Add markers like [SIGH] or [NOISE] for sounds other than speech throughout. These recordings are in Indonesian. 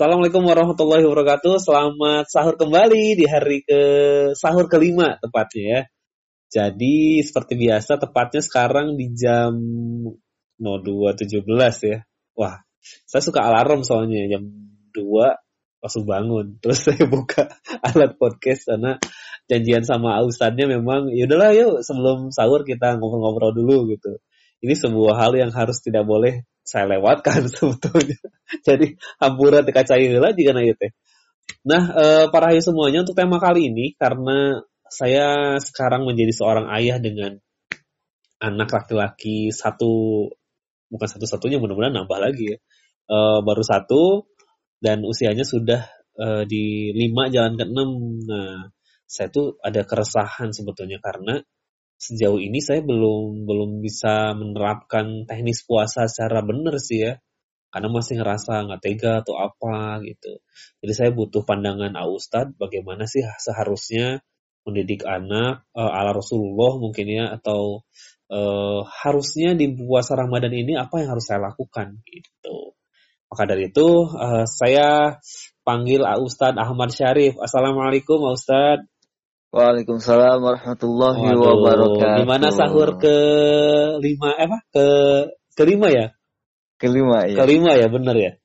Assalamualaikum warahmatullahi wabarakatuh. Selamat sahur kembali di hari ke sahur kelima tepatnya ya. Jadi seperti biasa tepatnya sekarang di jam 02.17 ya. Wah, saya suka alarm soalnya jam 2 langsung bangun. [LAUGHS] Terus saya buka alat podcast karena janjian sama Ustadznya memang ya udahlah yuk sebelum sahur kita ngobrol-ngobrol dulu gitu. Ini sebuah hal yang harus tidak boleh saya lewatkan [LAUGHS] sebetulnya. Jadi hampura teka lah jika na teh. Nah, eh, para hayu semuanya untuk tema kali ini karena saya sekarang menjadi seorang ayah dengan anak laki-laki satu bukan satu-satunya mudah-mudahan nambah lagi ya. Eh, baru satu dan usianya sudah uh, di lima jalan ke enam. Nah, saya tuh ada keresahan sebetulnya karena sejauh ini saya belum belum bisa menerapkan teknis puasa secara benar sih ya. Karena masih ngerasa nggak tega atau apa gitu. Jadi saya butuh pandangan Ustadz bagaimana sih seharusnya mendidik anak uh, ala Rasulullah mungkin ya atau uh, harusnya di puasa Ramadan ini apa yang harus saya lakukan gitu. Maka dari itu uh, saya panggil Ustadz Ahmad Syarif. Assalamualaikum Ustadz Waalaikumsalam warahmatullahi Waduh, wabarakatuh. Gimana sahur ke lima eh apa ke kelima ya? Kelima ya. Kelima ya benar ya.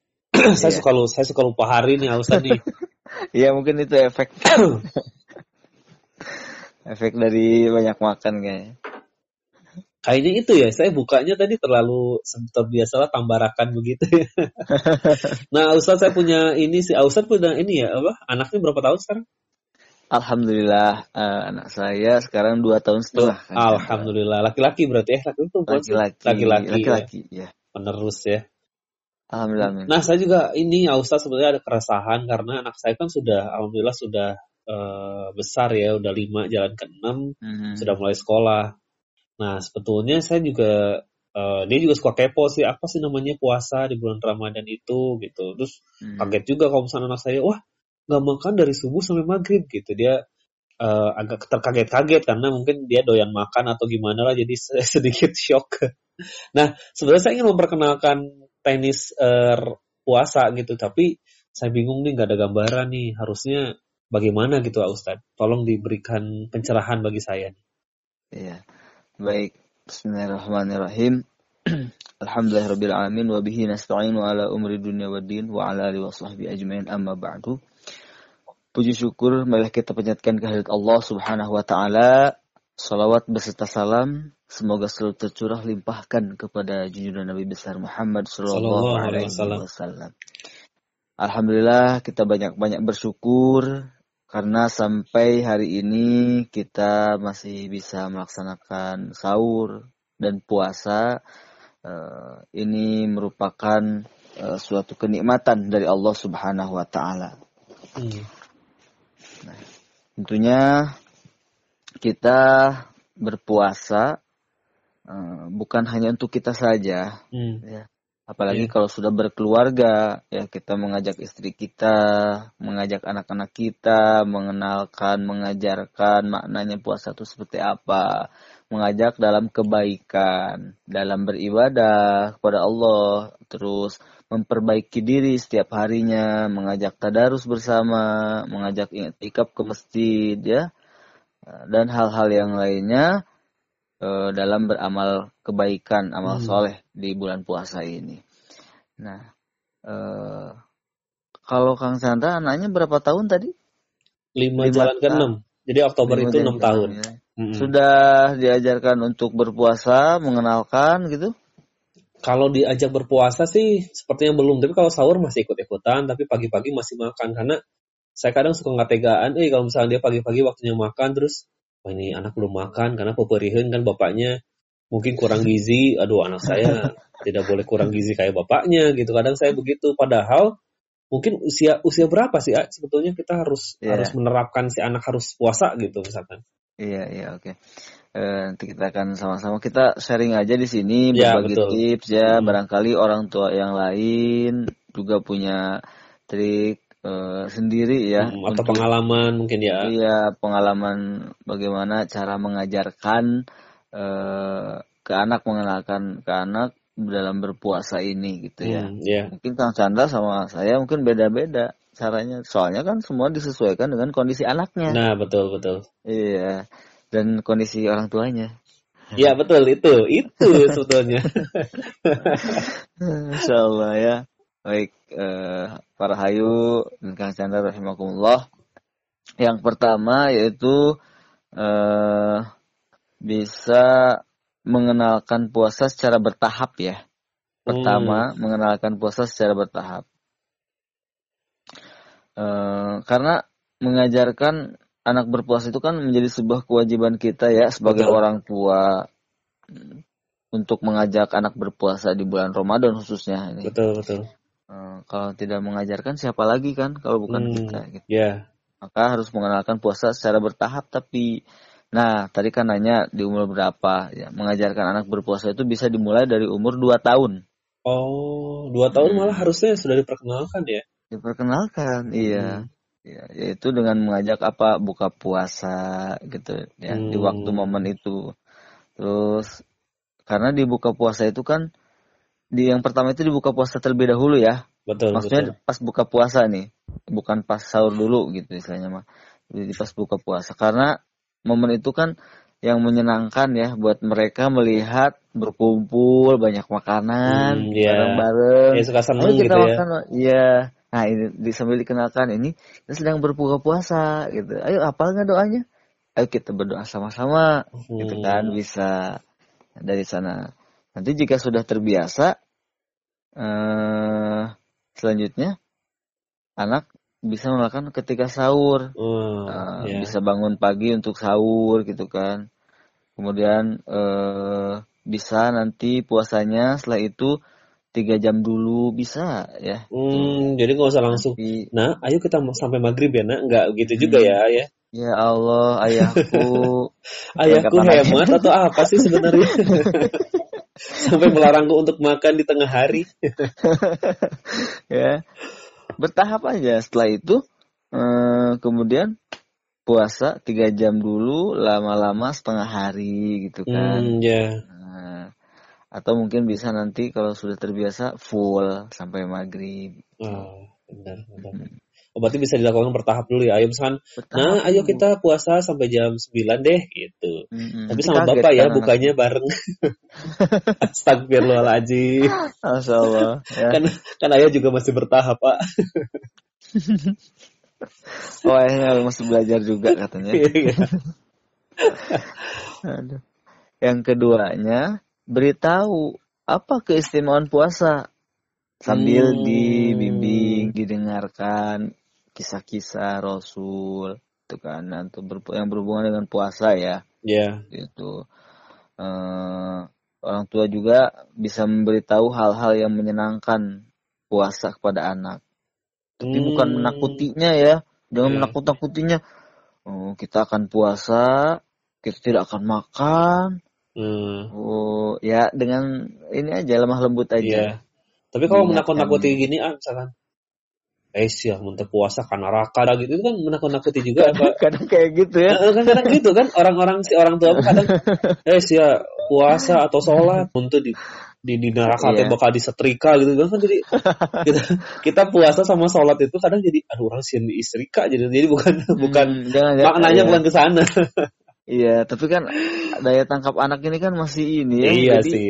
saya iya. suka lupa saya suka lupa hari nih Ustaz nih. [LAUGHS] Iya mungkin itu efek [COUGHS] efek dari banyak makan kayaknya. Kayaknya itu ya, saya bukanya tadi terlalu biasa lah tambarakan begitu ya. [LAUGHS] nah, Ustaz saya punya ini sih, Ustaz punya ini ya, apa? Anaknya berapa tahun sekarang? Alhamdulillah uh, anak saya sekarang dua tahun setengah. Kan, Alhamdulillah laki-laki berarti ya laki-laki laki-laki laki-laki ya. ya. Penerus ya. Alhamdulillah. Nah saya juga ini ya Ustaz sebenarnya ada keresahan karena anak saya kan sudah alhamdulillah sudah uh, besar ya udah lima jalan ke enam mm-hmm. sudah mulai sekolah. Nah sebetulnya saya juga uh, dia juga suka kepo sih apa sih namanya puasa di bulan Ramadan itu gitu. Terus mm-hmm. kaget juga kalau misalnya anak saya wah nggak makan dari subuh sampai maghrib gitu dia uh, agak terkaget-kaget karena mungkin dia doyan makan atau gimana lah jadi [LAUGHS] sedikit shock. nah sebenarnya saya ingin memperkenalkan tenis uh, puasa gitu tapi saya bingung nih nggak ada gambaran nih harusnya bagaimana gitu Ustadz tolong diberikan pencerahan bagi saya. Iya baik Bismillahirrahmanirrahim. [CLEARS THROAT] Alhamdulillahirabbil alamin wa bihi nasta'inu ala umri dunya waddin wa ala alihi washabbihi ajmain amma ba'du. Puji syukur marilah kita panjatkan kehadirat Allah Subhanahu wa taala. Salawat beserta salam semoga selalu tercurah limpahkan kepada junjungan Nabi besar Muhammad sallallahu alaihi wasallam. Alhamdulillah kita banyak-banyak bersyukur karena sampai hari ini kita masih bisa melaksanakan sahur dan puasa. Uh, ini merupakan uh, suatu kenikmatan dari Allah Subhanahu wa taala. Hmm. Nah, tentunya kita berpuasa uh, bukan hanya untuk kita saja, hmm. ya. Apalagi yeah. kalau sudah berkeluarga, ya kita mengajak istri kita, mengajak anak-anak kita, mengenalkan, mengajarkan maknanya puasa itu seperti apa, mengajak dalam kebaikan, dalam beribadah kepada Allah, terus memperbaiki diri setiap harinya, mengajak tadarus bersama, mengajak iktikaf ke masjid ya, dan hal-hal yang lainnya uh, dalam beramal kebaikan, amal hmm. soleh di bulan puasa ini. Nah, uh, kalau Kang Sandra anaknya berapa tahun tadi? Lima, jalan ke enam. Jadi Oktober itu enam tahun. Ya. Hmm. Sudah diajarkan untuk berpuasa, mengenalkan gitu? Kalau diajak berpuasa sih sepertinya belum, tapi kalau sahur masih ikut-ikutan, tapi pagi-pagi masih makan karena saya kadang suka nggak tegaan, eh kalau misalnya dia pagi-pagi waktunya makan terus, oh ini anak belum makan karena peperihan kan bapaknya mungkin kurang gizi, aduh anak saya tidak boleh kurang gizi kayak bapaknya gitu. Kadang saya begitu, padahal mungkin usia usia berapa sih ah, sebetulnya kita harus yeah. harus menerapkan si anak harus puasa gitu misalkan. Iya iya oke. Okay. Eh, nanti kita akan sama-sama kita sharing aja di sini ya, berbagi betul. tips ya hmm. barangkali orang tua yang lain juga punya trik uh, sendiri ya hmm, atau untuk, pengalaman mungkin ya iya pengalaman bagaimana cara mengajarkan uh, ke anak mengenalkan ke anak dalam berpuasa ini gitu ya. Hmm, ya. Mungkin Kang Chandra sama saya mungkin beda-beda caranya. Soalnya kan semua disesuaikan dengan kondisi anaknya. Nah, betul betul. Iya. Dan kondisi orang tuanya. Iya betul itu itu sebetulnya. [LAUGHS] Insya Allah ya. Baik, eh, para hayu dan Kang Chandra rahimakumullah. Yang pertama yaitu eh, bisa mengenalkan puasa secara bertahap ya. Pertama, Hmm. mengenalkan puasa secara bertahap. Eh, karena mengajarkan anak berpuasa itu kan menjadi sebuah kewajiban kita ya sebagai Betul. orang tua mm, untuk mengajak anak berpuasa di bulan Ramadan khususnya ini. Betul betul. Eh, kalau tidak mengajarkan siapa lagi kan kalau bukan Hmm, kita gitu. Ya. Maka harus mengenalkan puasa secara bertahap tapi nah tadi kan nanya di umur berapa ya mengajarkan anak berpuasa itu bisa dimulai dari umur 2 tahun. Oh, dua tahun Hmm. malah harusnya sudah diperkenalkan ya. Diperkenalkan, iya. Hmm. Ya, yaitu dengan mengajak apa buka puasa gitu ya di Hmm. waktu momen itu. Terus karena di buka puasa itu kan di yang pertama itu dibuka puasa terlebih dahulu ya. Betul Maksudnya betul. pas buka puasa nih, bukan pas sahur dulu gitu istilahnya mah. Jadi pas buka puasa karena momen itu kan yang menyenangkan ya buat mereka melihat berkumpul banyak makanan Hmm, iya. bareng-bareng. Ya suka Ayo seneng kita gitu ya. makan, oh. iya. Nah ini di, sambil dikenalkan ini kita sedang berbuka puasa gitu. Ayo apal nggak doanya? Ayo kita berdoa sama-sama, gitu kan Hmm. bisa dari sana. Nanti jika sudah terbiasa, eh selanjutnya anak bisa melakukan ketika sahur, Oh, Eh, ya. bisa bangun pagi untuk sahur gitu kan. Kemudian eh bisa nanti puasanya setelah itu tiga jam dulu bisa ya. Hmm, jadi nggak usah langsung. Tapi Nah, ayo kita sampai maghrib ya, nak. Nggak gitu juga Hmm. ya, ya. ya Allah ayahku [LAUGHS] Ayahku hemat atau apa sih sebenarnya? [LAUGHS] Sampai melarangku untuk makan di tengah hari. [LAUGHS] ya bertahap aja. Setelah itu eh kemudian puasa tiga jam dulu, lama-lama setengah hari gitu kan. Hmm, ya. Nah, atau mungkin bisa nanti kalau sudah terbiasa full sampai maghrib. Oh, benar, benar. Oh, berarti bisa dilakukan bertahap dulu ya. Ayo misalkan, Bertahap nah ayo kita puasa sampai jam 9 deh gitu. Mm-mm. Tapi sama bapak ya anak. bukanya bareng. [LAUGHS] Astagfirullahaladzim. Masya Allah. Ya. Kan kan ayah juga masih bertahap, Pak. [LAUGHS] Oh, ayahnya masih belajar juga katanya. [LAUGHS] Iya. Aduh. Yang keduanya, beritahu apa keistimewaan puasa sambil Hmm. dibimbing, didengarkan kisah-kisah Rasul, itu kan, atau yang berhubungan dengan puasa ya, Ya. gitu. Eh, orang tua juga bisa memberitahu hal-hal yang menyenangkan puasa kepada anak. Tapi bukan Hmm. menakutinya ya, jangan Iya. menakut-nakutinya. Oh, kita akan puasa, kita tidak akan makan. Hmm. Oh, ya dengan ini aja lemah lembut Iya. aja. Tapi kalau menakut-nakuti gini ah misalkan eh sih ya muntah puasa karena raka gitu itu kan menakut-nakuti juga apa Kadang kayak gitu ya. Eh, kan kadang gitu kan orang-orang si orang tua kadang [LAUGHS] eh sih ya puasa atau sholat untuk di di, di neraka teh Iya. bakal disetrika gitu kan jadi [LAUGHS] kita, kita puasa sama sholat itu kadang jadi aduh orang sih diistrika jadi jadi bukan bukan Hmm, jangan ya. maknanya iya. bukan ke sana [LAUGHS] Iya, tapi kan daya tangkap anak ini kan masih ini ya. iya jadi, sih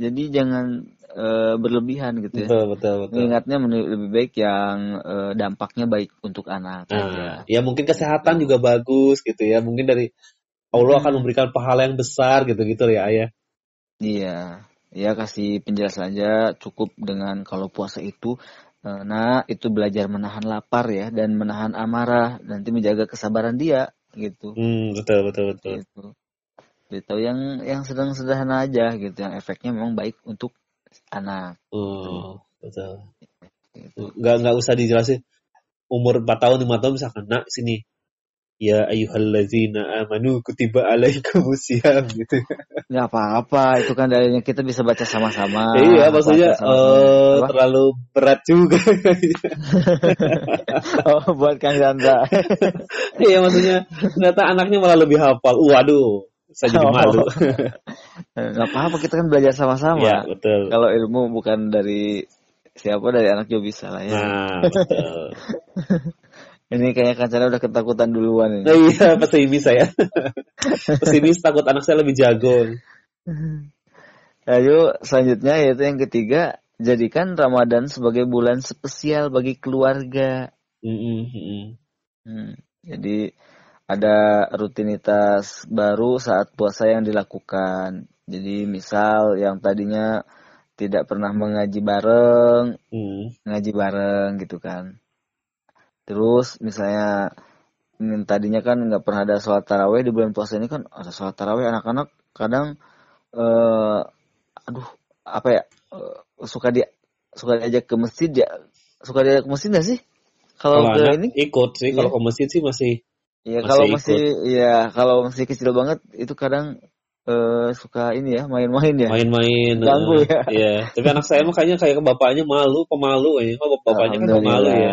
Jadi jangan eh, berlebihan gitu ya. betul betul betul Mengingatnya men- lebih baik yang eh, dampaknya baik untuk anak Nah, aja. ya mungkin kesehatan juga bagus gitu ya. Mungkin dari Allah akan Hmm. memberikan pahala yang besar gitu-gitu ya, Ayah. Iya, ya kasih penjelasan aja cukup dengan kalau puasa itu nah itu belajar menahan lapar ya dan menahan amarah nanti menjaga kesabaran dia gitu. Hmm, betul betul betul. Gitu. Gitu yang yang sedang sederhana aja gitu yang efeknya memang baik untuk anak Oh, betul. gitu. Nggak nggak usah dijelasin umur 4 tahun 5 tahun misalkan nak sini ya ayyuhallazina amanu kutiba alaikumusiyam [LAUGHS] gitu. Nggak apa-apa itu kan dalilnya kita bisa baca sama-sama. iya, maksudnya baca sama-sama. eh, Apa? terlalu berat juga. [LAUGHS] oh buat Kang Chandra. [LAUGHS] iya, maksudnya ternyata anaknya malah lebih hafal. Waduh, Saya jadi malu. Nggak apa-apa kita kan belajar sama-sama. ya, betul. Kalau ilmu bukan dari siapa dari anak juga bisa lah ya. Nah, betul. Ini kayaknya kancana udah ketakutan duluan ini. Nah, iya, pesimis saya. [LAUGHS] pesimis takut anak saya lebih jago. Ayo selanjutnya yaitu yang ketiga jadikan Ramadan sebagai bulan spesial bagi keluarga. Mm-mm, mm-mm. Hmm, jadi ada rutinitas baru saat puasa yang dilakukan. Jadi misal yang tadinya tidak pernah mengaji bareng, Mm. ngaji bareng gitu kan. Terus misalnya hmm, tadinya kan nggak pernah ada sholat taraweh di bulan puasa ini kan ada sholat taraweh anak-anak kadang eh aduh apa ya eh, suka dia suka diajak ke masjid ya suka diajak ke masjid nggak sih kalau ke ini ikut sih, kalau Iya. ke masjid sih masih ya masih kalau masih ya kalau masih kecil banget itu kadang eh, suka ini ya main-main ya main-main. Ganggu eh, ya. Iya. Tapi anak saya mah kayaknya kayak bapaknya malu, pemalu ya. Oh, bapaknya kan pemalu ya.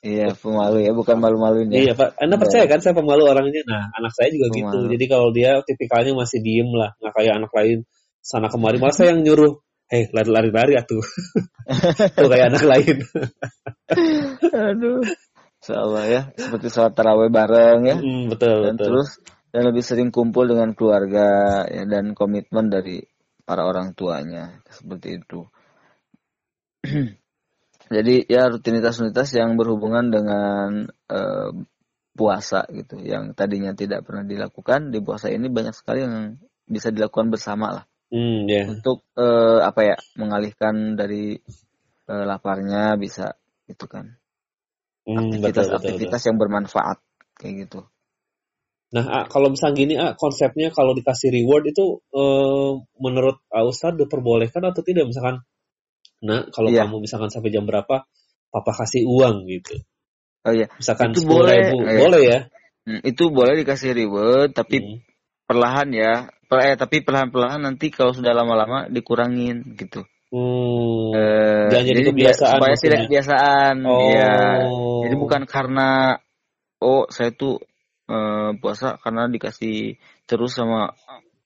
Iya, pemalu ya, bukan malu-maluin ya. Iya, Pak. Anda Iya. percaya kan saya pemalu orangnya? Nah, anak saya juga gitu. Pemalu. Jadi kalau dia tipikalnya masih diem lah, nggak kayak anak lain sana kemari. Malah saya yang nyuruh, hei lari-lari atuh. [LAUGHS] Tuh kayak anak lain. Aduh. Insyaallah ya, seperti sholat taraweh bareng ya. Hmm, betul, dan betul. terus dan lebih sering kumpul dengan keluarga ya, dan komitmen dari para orang tuanya seperti itu. [CLEARS THROAT] Jadi ya rutinitas-rutinitas yang berhubungan dengan eh, puasa gitu, yang tadinya tidak pernah dilakukan di puasa ini banyak sekali yang bisa dilakukan bersama lah Hmm, ya. untuk eh, apa ya mengalihkan dari eh, laparnya bisa gitu kan Hmm, aktivitas-aktivitas yang bermanfaat kayak gitu. Nah, ah, kalau misalnya gini, ah, konsepnya kalau dikasih reward itu eh, menurut ah, Ustadz diperbolehkan atau tidak? Misalkan, nah kalau Iya. kamu misalkan sampai jam berapa, papa kasih uang gitu. Oh iya, Misalkan Itu sepuluh boleh, ribu, eh. boleh ya? Hmm, itu boleh dikasih reward tapi Hmm. perlahan ya. Per- eh, tapi perlahan-perlahan nanti kalau sudah lama-lama dikurangin gitu. Hmm. Eh, Jangan jadi biar- kebiasaan supaya maksudnya. tidak kebiasaan. Oh. ya. Jadi bukan karena oh saya tuh eh, puasa karena dikasih terus sama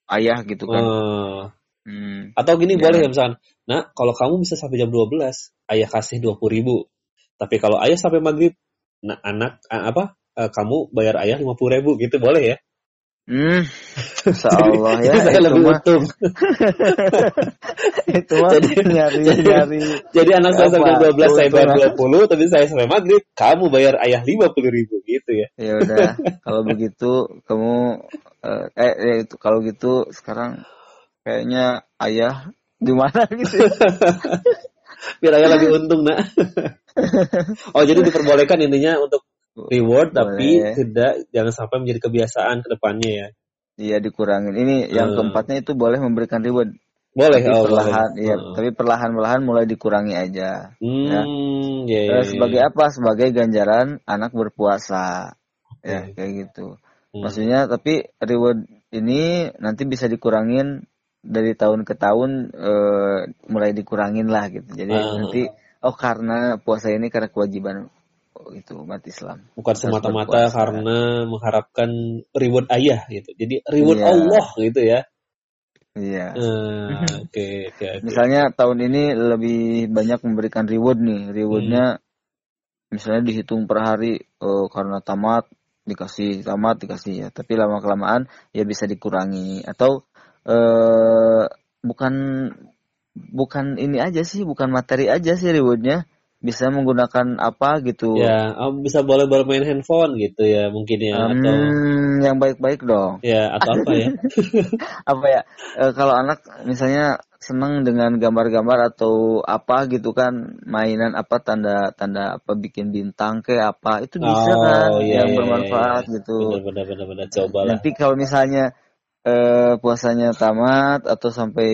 ayah gitu kan. Eh, Hmm. atau gini boleh ya misalkan, nah kalau kamu bisa sampai jam 12, ayah kasih 20 ribu. Tapi kalau ayah sampai maghrib, nah anak apa? eh, kamu bayar ayah 50 ribu gitu boleh ya? Hmm. [LAUGHS] Insyaallah ya Jadi saya itu lebih mah untung. [LAUGHS] itu mah Jadi- nyari [LAUGHS] jadi- nyari Jadi anak saya sampai 12 saya bayar Keuntungan. 20, tapi saya sampai maghrib, kamu bayar ayah 50 ribu gitu ya. ya udah kalau begitu kamu eh, eh eh, itu kalau gitu sekarang kayaknya ayah di mana [LAUGHS] gitu [LAUGHS] Biar ayah lebih untung nak. [LAUGHS] oh jadi diperbolehkan intinya untuk reward tapi Boleh. tidak jangan sampai menjadi kebiasaan ke depannya ya. iya dikurangin ini yang Hmm. keempatnya itu boleh memberikan reward Boleh tapi oh perlahan boleh. iya Oh. tapi perlahan-perlahan mulai dikurangi aja Hmm, ya, ya, Eh, sebagai ya. apa sebagai ganjaran anak berpuasa ya Oke. kayak gitu Hmm. maksudnya tapi reward ini nanti bisa dikurangin dari tahun ke tahun eh, mulai dikurangin lah gitu jadi Ah. nanti oh karena puasa ini karena kewajiban oh, itu umat Islam bukan semata-mata karena mengharapkan reward ayah gitu. Jadi reward Iya. Allah gitu ya. iya Nah, Oke, oke, oke. misalnya tahun ini lebih banyak memberikan reward nih rewardnya misalnya dihitung per hari eh, karena tamat dikasih tamat dikasih ya tapi lama kelamaan ya bisa dikurangi atau eh bukan bukan ini aja sih bukan materi aja sih rewardnya bisa menggunakan apa gitu Ya, oh, bisa boleh bermain handphone gitu ya mungkin ya atau Hmm, yang baik-baik dong ya atau apa ya? [LAUGHS] apa ya eh, kalau anak misalnya senang dengan gambar-gambar atau apa gitu kan mainan apa tanda tanda apa bikin bintang kayak apa itu bisa Oh, kan iya, yang iya, bermanfaat iya. gitu Benar-benar benar-benar coba lah. nanti kalau misalnya eh, puasanya tamat atau sampai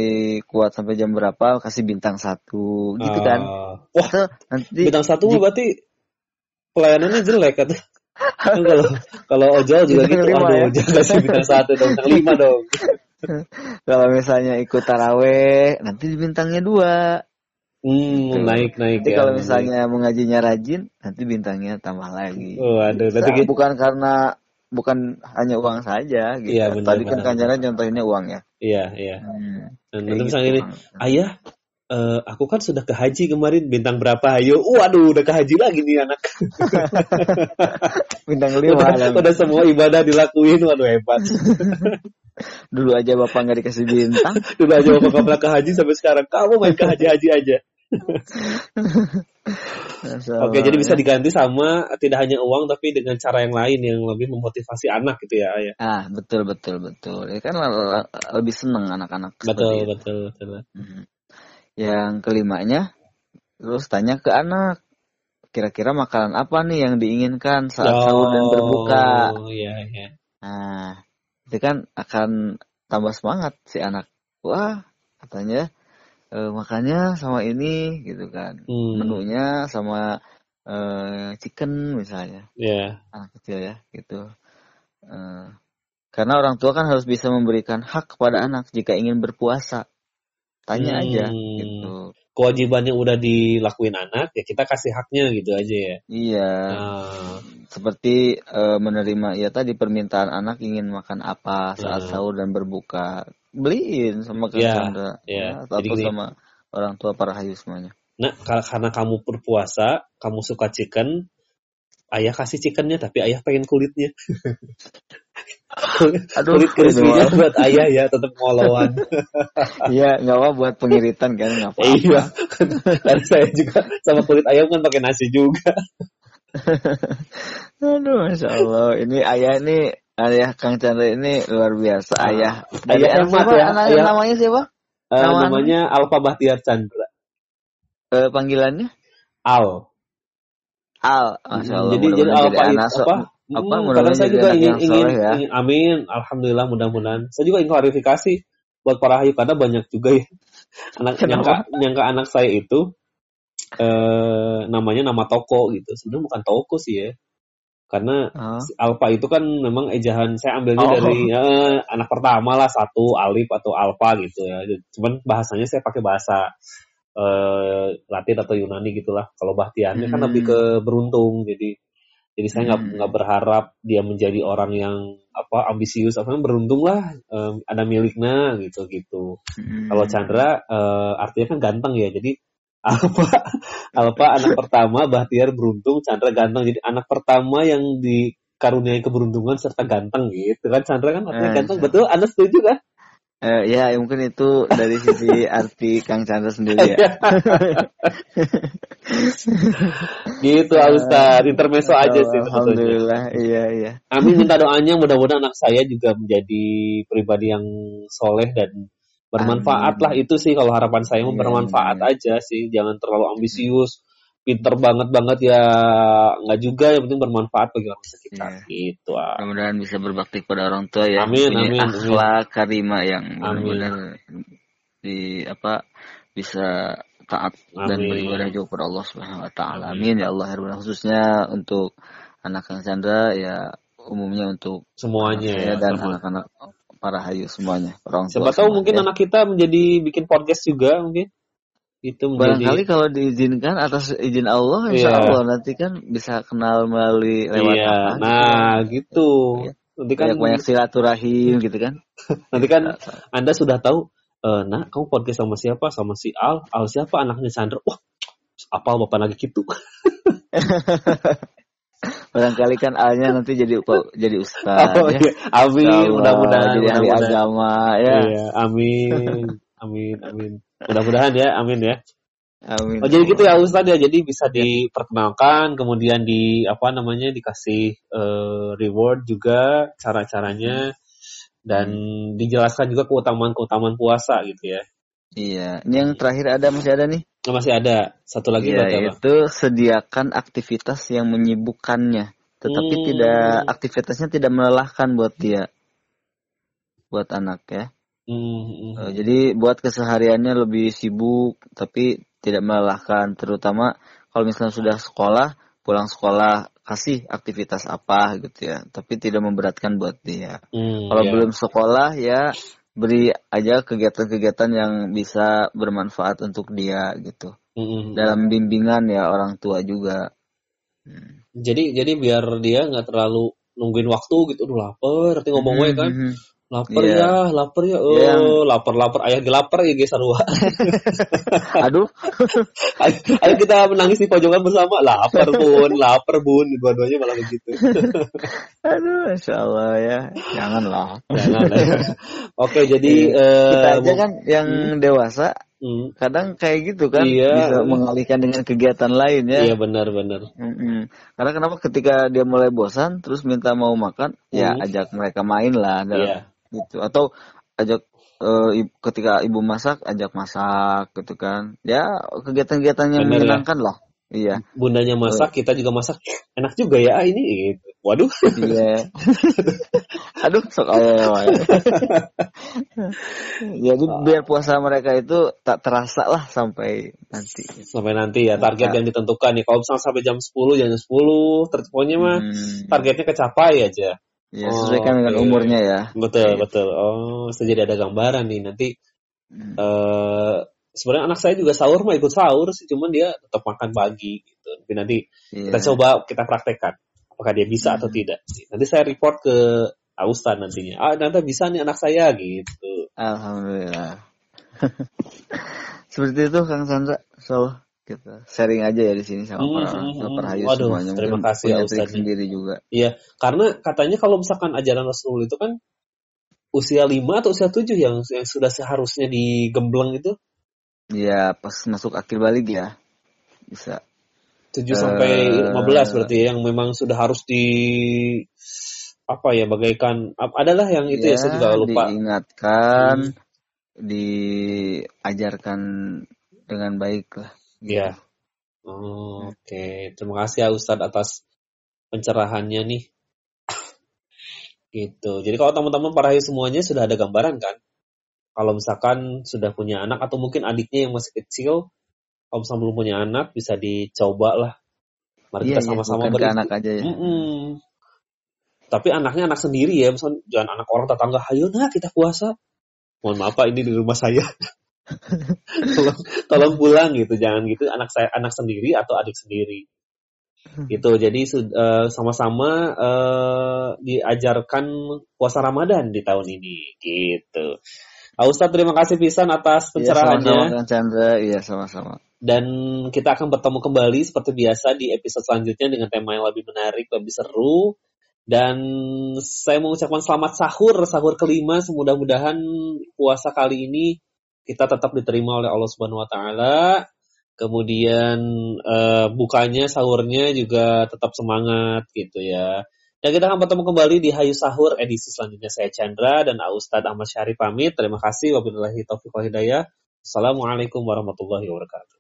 kuat sampai jam berapa kasih bintang satu gitu kan Ah. Wah, atau nanti bintang satu berarti pelayanannya jelek kan? Kan kalau kalau ojol juga Bintang gitu, aduh, ya. jangan kasih bintang satu dong, bintang lima dong. [LAUGHS] kalau misalnya ikut taraweh nanti bintangnya dua Hmm, Gitu. naik naik Nanti ya. kalau naik. misalnya mengajinya rajin, nanti bintangnya tambah lagi. Oh, aduh, nanti gitu. bukan karena bukan hanya uang saja gitu. Iya, benar, Tadi kan Chandra contohinnya uang ya. Iya, iya. Hmm, Dan gitu, ini, ayah, eh, aku kan sudah ke haji kemarin, bintang berapa? Ayo, waduh, udah ke haji lagi nih anak. [LAUGHS] bintang lima udah, udah semua ibadah dilakuin, waduh hebat. [LAUGHS] Dulu aja bapak nggak dikasih bintang. Udah aja bapak nggak pernah ke haji sampai sekarang, kamu main ke haji-haji aja. Oke, jadi bisa ya. diganti sama tidak hanya uang tapi dengan cara yang lain yang lebih memotivasi anak gitu ya, ayah. Ah betul betul betul. Ya kan le- le- lebih seneng anak-anak. Betul, itu. betul, betul. Mhm. Yang kelimanya, terus tanya ke anak, kira-kira makanan apa nih yang diinginkan saat sahur dan berbuka? Oh, iya, iya. Nah, itu kan akan tambah semangat si anak. Wah, katanya eh, makannya sama ini gitu kan. Hmm, Menunya sama eh, chicken misalnya. ya. Anak kecil ya, gitu. Eh, karena orang tua kan harus bisa memberikan hak kepada anak jika ingin berpuasa. Tanya aja Hmm. gitu. Kewajiban yang udah dilakuin anak ya kita kasih haknya gitu aja ya. Iya, Nah, seperti eh, menerima ya tadi permintaan anak ingin makan apa saat Hmm. sahur dan berbuka. Beliin sama Kang Iya, Chandra iya. ya, atau Jadi gini. sama orang tua para hayu semuanya. nah ka- karena kamu berpuasa, kamu suka chicken, ayah kasih chickennya tapi ayah pengen kulitnya. [LAUGHS] Aduh, Kulit ini crispy-nya mah. buat ayah ya, tetap ngolauan. [LAUGHS] Iya, nggak apa buat pengiritan kan nggak apa-apa. iya. Dan saya juga sama kulit ayam kan pakai nasi juga. [LAUGHS] Aduh, masya Allah. Ini ayah nih, ayah Kang Chandra ini luar biasa. Ah, Ayah, ayah anak siapa? ya, Anak ayah. namanya siapa? Nama namanya Alfa Bahtiar Chandra. Eh, panggilannya? Al. Al. Masya Allah. jadi jadi Alfa itu so- apa? apa, Hmm, kadang saya juga ingin ingin, ya. ingin- amin, alhamdulillah mudah-mudahan. Saya juga ingin klarifikasi buat para hayu karena banyak juga ya [LAUGHS] anak Kenapa? nyangka, nyangka anak saya itu eh namanya nama toko gitu. Sebenarnya bukan toko sih ya. Karena Oh. si Alfa itu kan memang ejahan saya ambilnya Oh. dari eh, anak pertama lah satu Alif atau Alfa gitu ya. Cuman bahasanya saya pakai bahasa eh, Latin atau Yunani gitulah. Kalau Bahtiarnya kan Hmm. lebih ke beruntung. Jadi jadi saya nggak Hmm. nggak berharap dia menjadi orang yang apa ambisius apa beruntung lah em, ada miliknya gitu gitu. Hmm. Kalau Chandra eh, artinya kan ganteng ya. Jadi Alfa Alfa anak pertama, Bahtiar beruntung, Chandra ganteng. Jadi anak pertama yang dikaruniai keberuntungan serta ganteng gitu kan. Chandra kan artinya Eh, ganteng. so- Betul? Anda setuju kan? Eh, ya, mungkin itu dari sisi [LAUGHS] arti Kang Chandra sendiri ya. gitu Ustaz. Intermezzo aja sih sebetulnya. Alhamdulillah, iya iya. Amin minta doanya mudah-mudahan anak saya juga menjadi pribadi yang soleh dan bermanfaat Amin. lah itu sih kalau harapan saya mau Iya, bermanfaat iya. aja sih jangan terlalu ambisius pinter banget banget ya nggak juga yang penting bermanfaat bagi orang sekitar Iya. gitu ah. Mudah-mudahan bisa berbakti kepada orang tua ya. Amin, Punya amin, amin. akhlak karimah yang benar-benar di apa bisa taat dan Amin. beribadah juga kepada Allah Subhanahu wa taala. Amin. Ya Allah. Herban khususnya untuk anak Kang Chandra ya umumnya untuk semuanya ya dan anak-anak para hayu semuanya, orang tua. siapa tahu semua, mungkin ya. anak kita menjadi bikin podcast juga mungkin itu Barangkali menjadi kalau diizinkan atas izin Allah, insya Iya. Allah nanti kan bisa kenal melalui lewat iya apa? nah gitu Iya. nanti kan banyak-banyak silaturahim gitu kan? [LAUGHS] nanti kan Anda sudah tahu, eh nah kamu podcast sama siapa? Sama si Al. Al siapa? Anaknya Chandra. Wah, apal bapak lagi gitu. [LAUGHS] Barangkali kan alnya nanti jadi jadi ustaz Oh, ya. iya. Amin, mudah-mudahan. jadi ahli mudah-mudahan. agama ya. Iya, amin. Amin, amin. Mudah-mudahan ya, amin ya. Amin. Oh, jadi gitu ya Ustaz ya. Jadi bisa diperkenalkan, kemudian di apa namanya dikasih eh, reward juga cara-caranya dan dijelaskan juga keutamaan-keutamaan puasa gitu ya. Iya. Ini yang terakhir ada masih ada nih. Nah, masih ada satu lagi apa? itu sediakan aktivitas yang menyibukkannya, tetapi Hmm. tidak aktivitasnya tidak melelahkan buat dia, buat anak ya. Hmm, hmm, Eh, jadi buat kesehariannya lebih sibuk, tapi tidak melelahkan. Terutama kalau misalnya sudah sekolah, pulang sekolah kasih aktivitas apa gitu ya, tapi tidak memberatkan buat dia. hmm, Kalau ya. belum sekolah ya beri aja kegiatan-kegiatan yang bisa bermanfaat untuk dia gitu. Hmm, hmm, hmm. Dalam bimbingan ya orang tua juga. Hmm. Jadi jadi biar dia nggak terlalu nungguin waktu gitu, aduh lapar, nanti ngomong gue kan. Lapar Iya. ya, lapar ya, oh, Iya. lapar lapar, ayah gelapar ya guys sarua. [LAUGHS] Aduh, [LAUGHS] ayo, ayo kita menangis di pojokan bersama, lapar bun, lapar bun, dua-duanya malah begitu. [LAUGHS] aduh, insya Allah ya, janganlah. Jangan. Oke, jadi Kita eh, aja kan yang dewasa hmm, kadang kayak gitu kan Iya. bisa mengalihkan dengan kegiatan lain ya. iya benar-benar. Mm-mm. Karena kenapa ketika dia mulai bosan terus minta mau makan, ya Hmm. ajak mereka main lah dalam Iya. Gitu atau ajak i- ketika ibu masak ajak masak gitu kan. Ya kegiatan-kegiatan yang Bener ya. menyenangkan lah. Iya. Bundanya masak, kita juga masak. Enak juga ya ini. Gitu. Waduh, Iya. [LAUGHS] Aduh, sok ayo. ayo. [LAUGHS] Jadi biar puasa mereka itu tak terasa lah sampai nanti. sampai nanti ya target yang ditentukan nih. Kalau misalnya sampai jam 10, jam 10, ter- pokoknya mah Hmm. targetnya kecapai aja. Ya, sesuaikan dengan Oke. umurnya ya. Betul, Iya. betul. Oh, jadi ada gambaran nih nanti. Hmm. eh sebenarnya anak saya juga sahur mah ikut sahur sih, cuman dia tetap makan pagi gitu. Tapi nanti Iya. kita coba kita praktekkan apakah dia bisa atau Hmm. tidak. Nanti saya report ke Austan nantinya. Ah, nanti bisa nih anak saya gitu. Alhamdulillah. [LAUGHS] Seperti itu Kang Sandra. So kita sharing aja ya di sini sama Hmm, para, hmm, hmm. para hayu Waduh, semuanya. terima Mungkin kasih punya ya, trik Ustaz. sendiri juga. Iya, karena katanya kalau misalkan ajaran Rasul itu kan usia 5 atau usia 7 yang yang sudah seharusnya digembleng itu Iya, pas masuk akhir balik ya. Bisa. 7 Eh, sampai 15 berarti ya, yang memang sudah harus di apa ya bagaikan adalah yang itu ya, saya juga lupa. Diingatkan, Hmm. diajarkan dengan baik lah. Iya. Oh, Oke, terima kasih ya Ustadz atas pencerahannya nih. [LAUGHS] gitu. Jadi kalau teman-teman para semuanya sudah ada gambaran kan? Kalau misalkan sudah punya anak atau mungkin adiknya yang masih kecil, kalau misalnya belum punya anak bisa dicoba lah. Mari Iya, kita iya, sama-sama ke beri- anak aja ya. Mm-mm. Tapi anaknya anak sendiri ya, misalnya jangan anak orang tetangga, ayo nah kita puasa. Mohon maaf Pak, ini di rumah saya. [LAUGHS] tolong, tolong pulang gitu, jangan gitu anak saya anak sendiri atau adik sendiri. Gitu, jadi eh, sama-sama eh, diajarkan puasa Ramadan di tahun ini, gitu. Pak Ustadz terima kasih pisan atas Iya, pencerahannya sama-sama Kang Chandra. Iya, sama-sama. dan kita akan bertemu kembali seperti biasa di episode selanjutnya dengan tema yang lebih menarik, lebih seru. Dan saya mau ucapkan selamat sahur, sahur kelima. Semudah-mudahan puasa kali ini kita tetap diterima oleh Allah Subhanahu wa taala. Kemudian eh, bukanya sahurnya juga tetap semangat gitu ya. Dan kita akan bertemu kembali di Hayu Sahur edisi selanjutnya. Saya Chandra dan Ustadz Ahmad Syarif pamit. Terima kasih. Wabillahi taufiq wal hidayah. Assalamualaikum warahmatullahi wabarakatuh.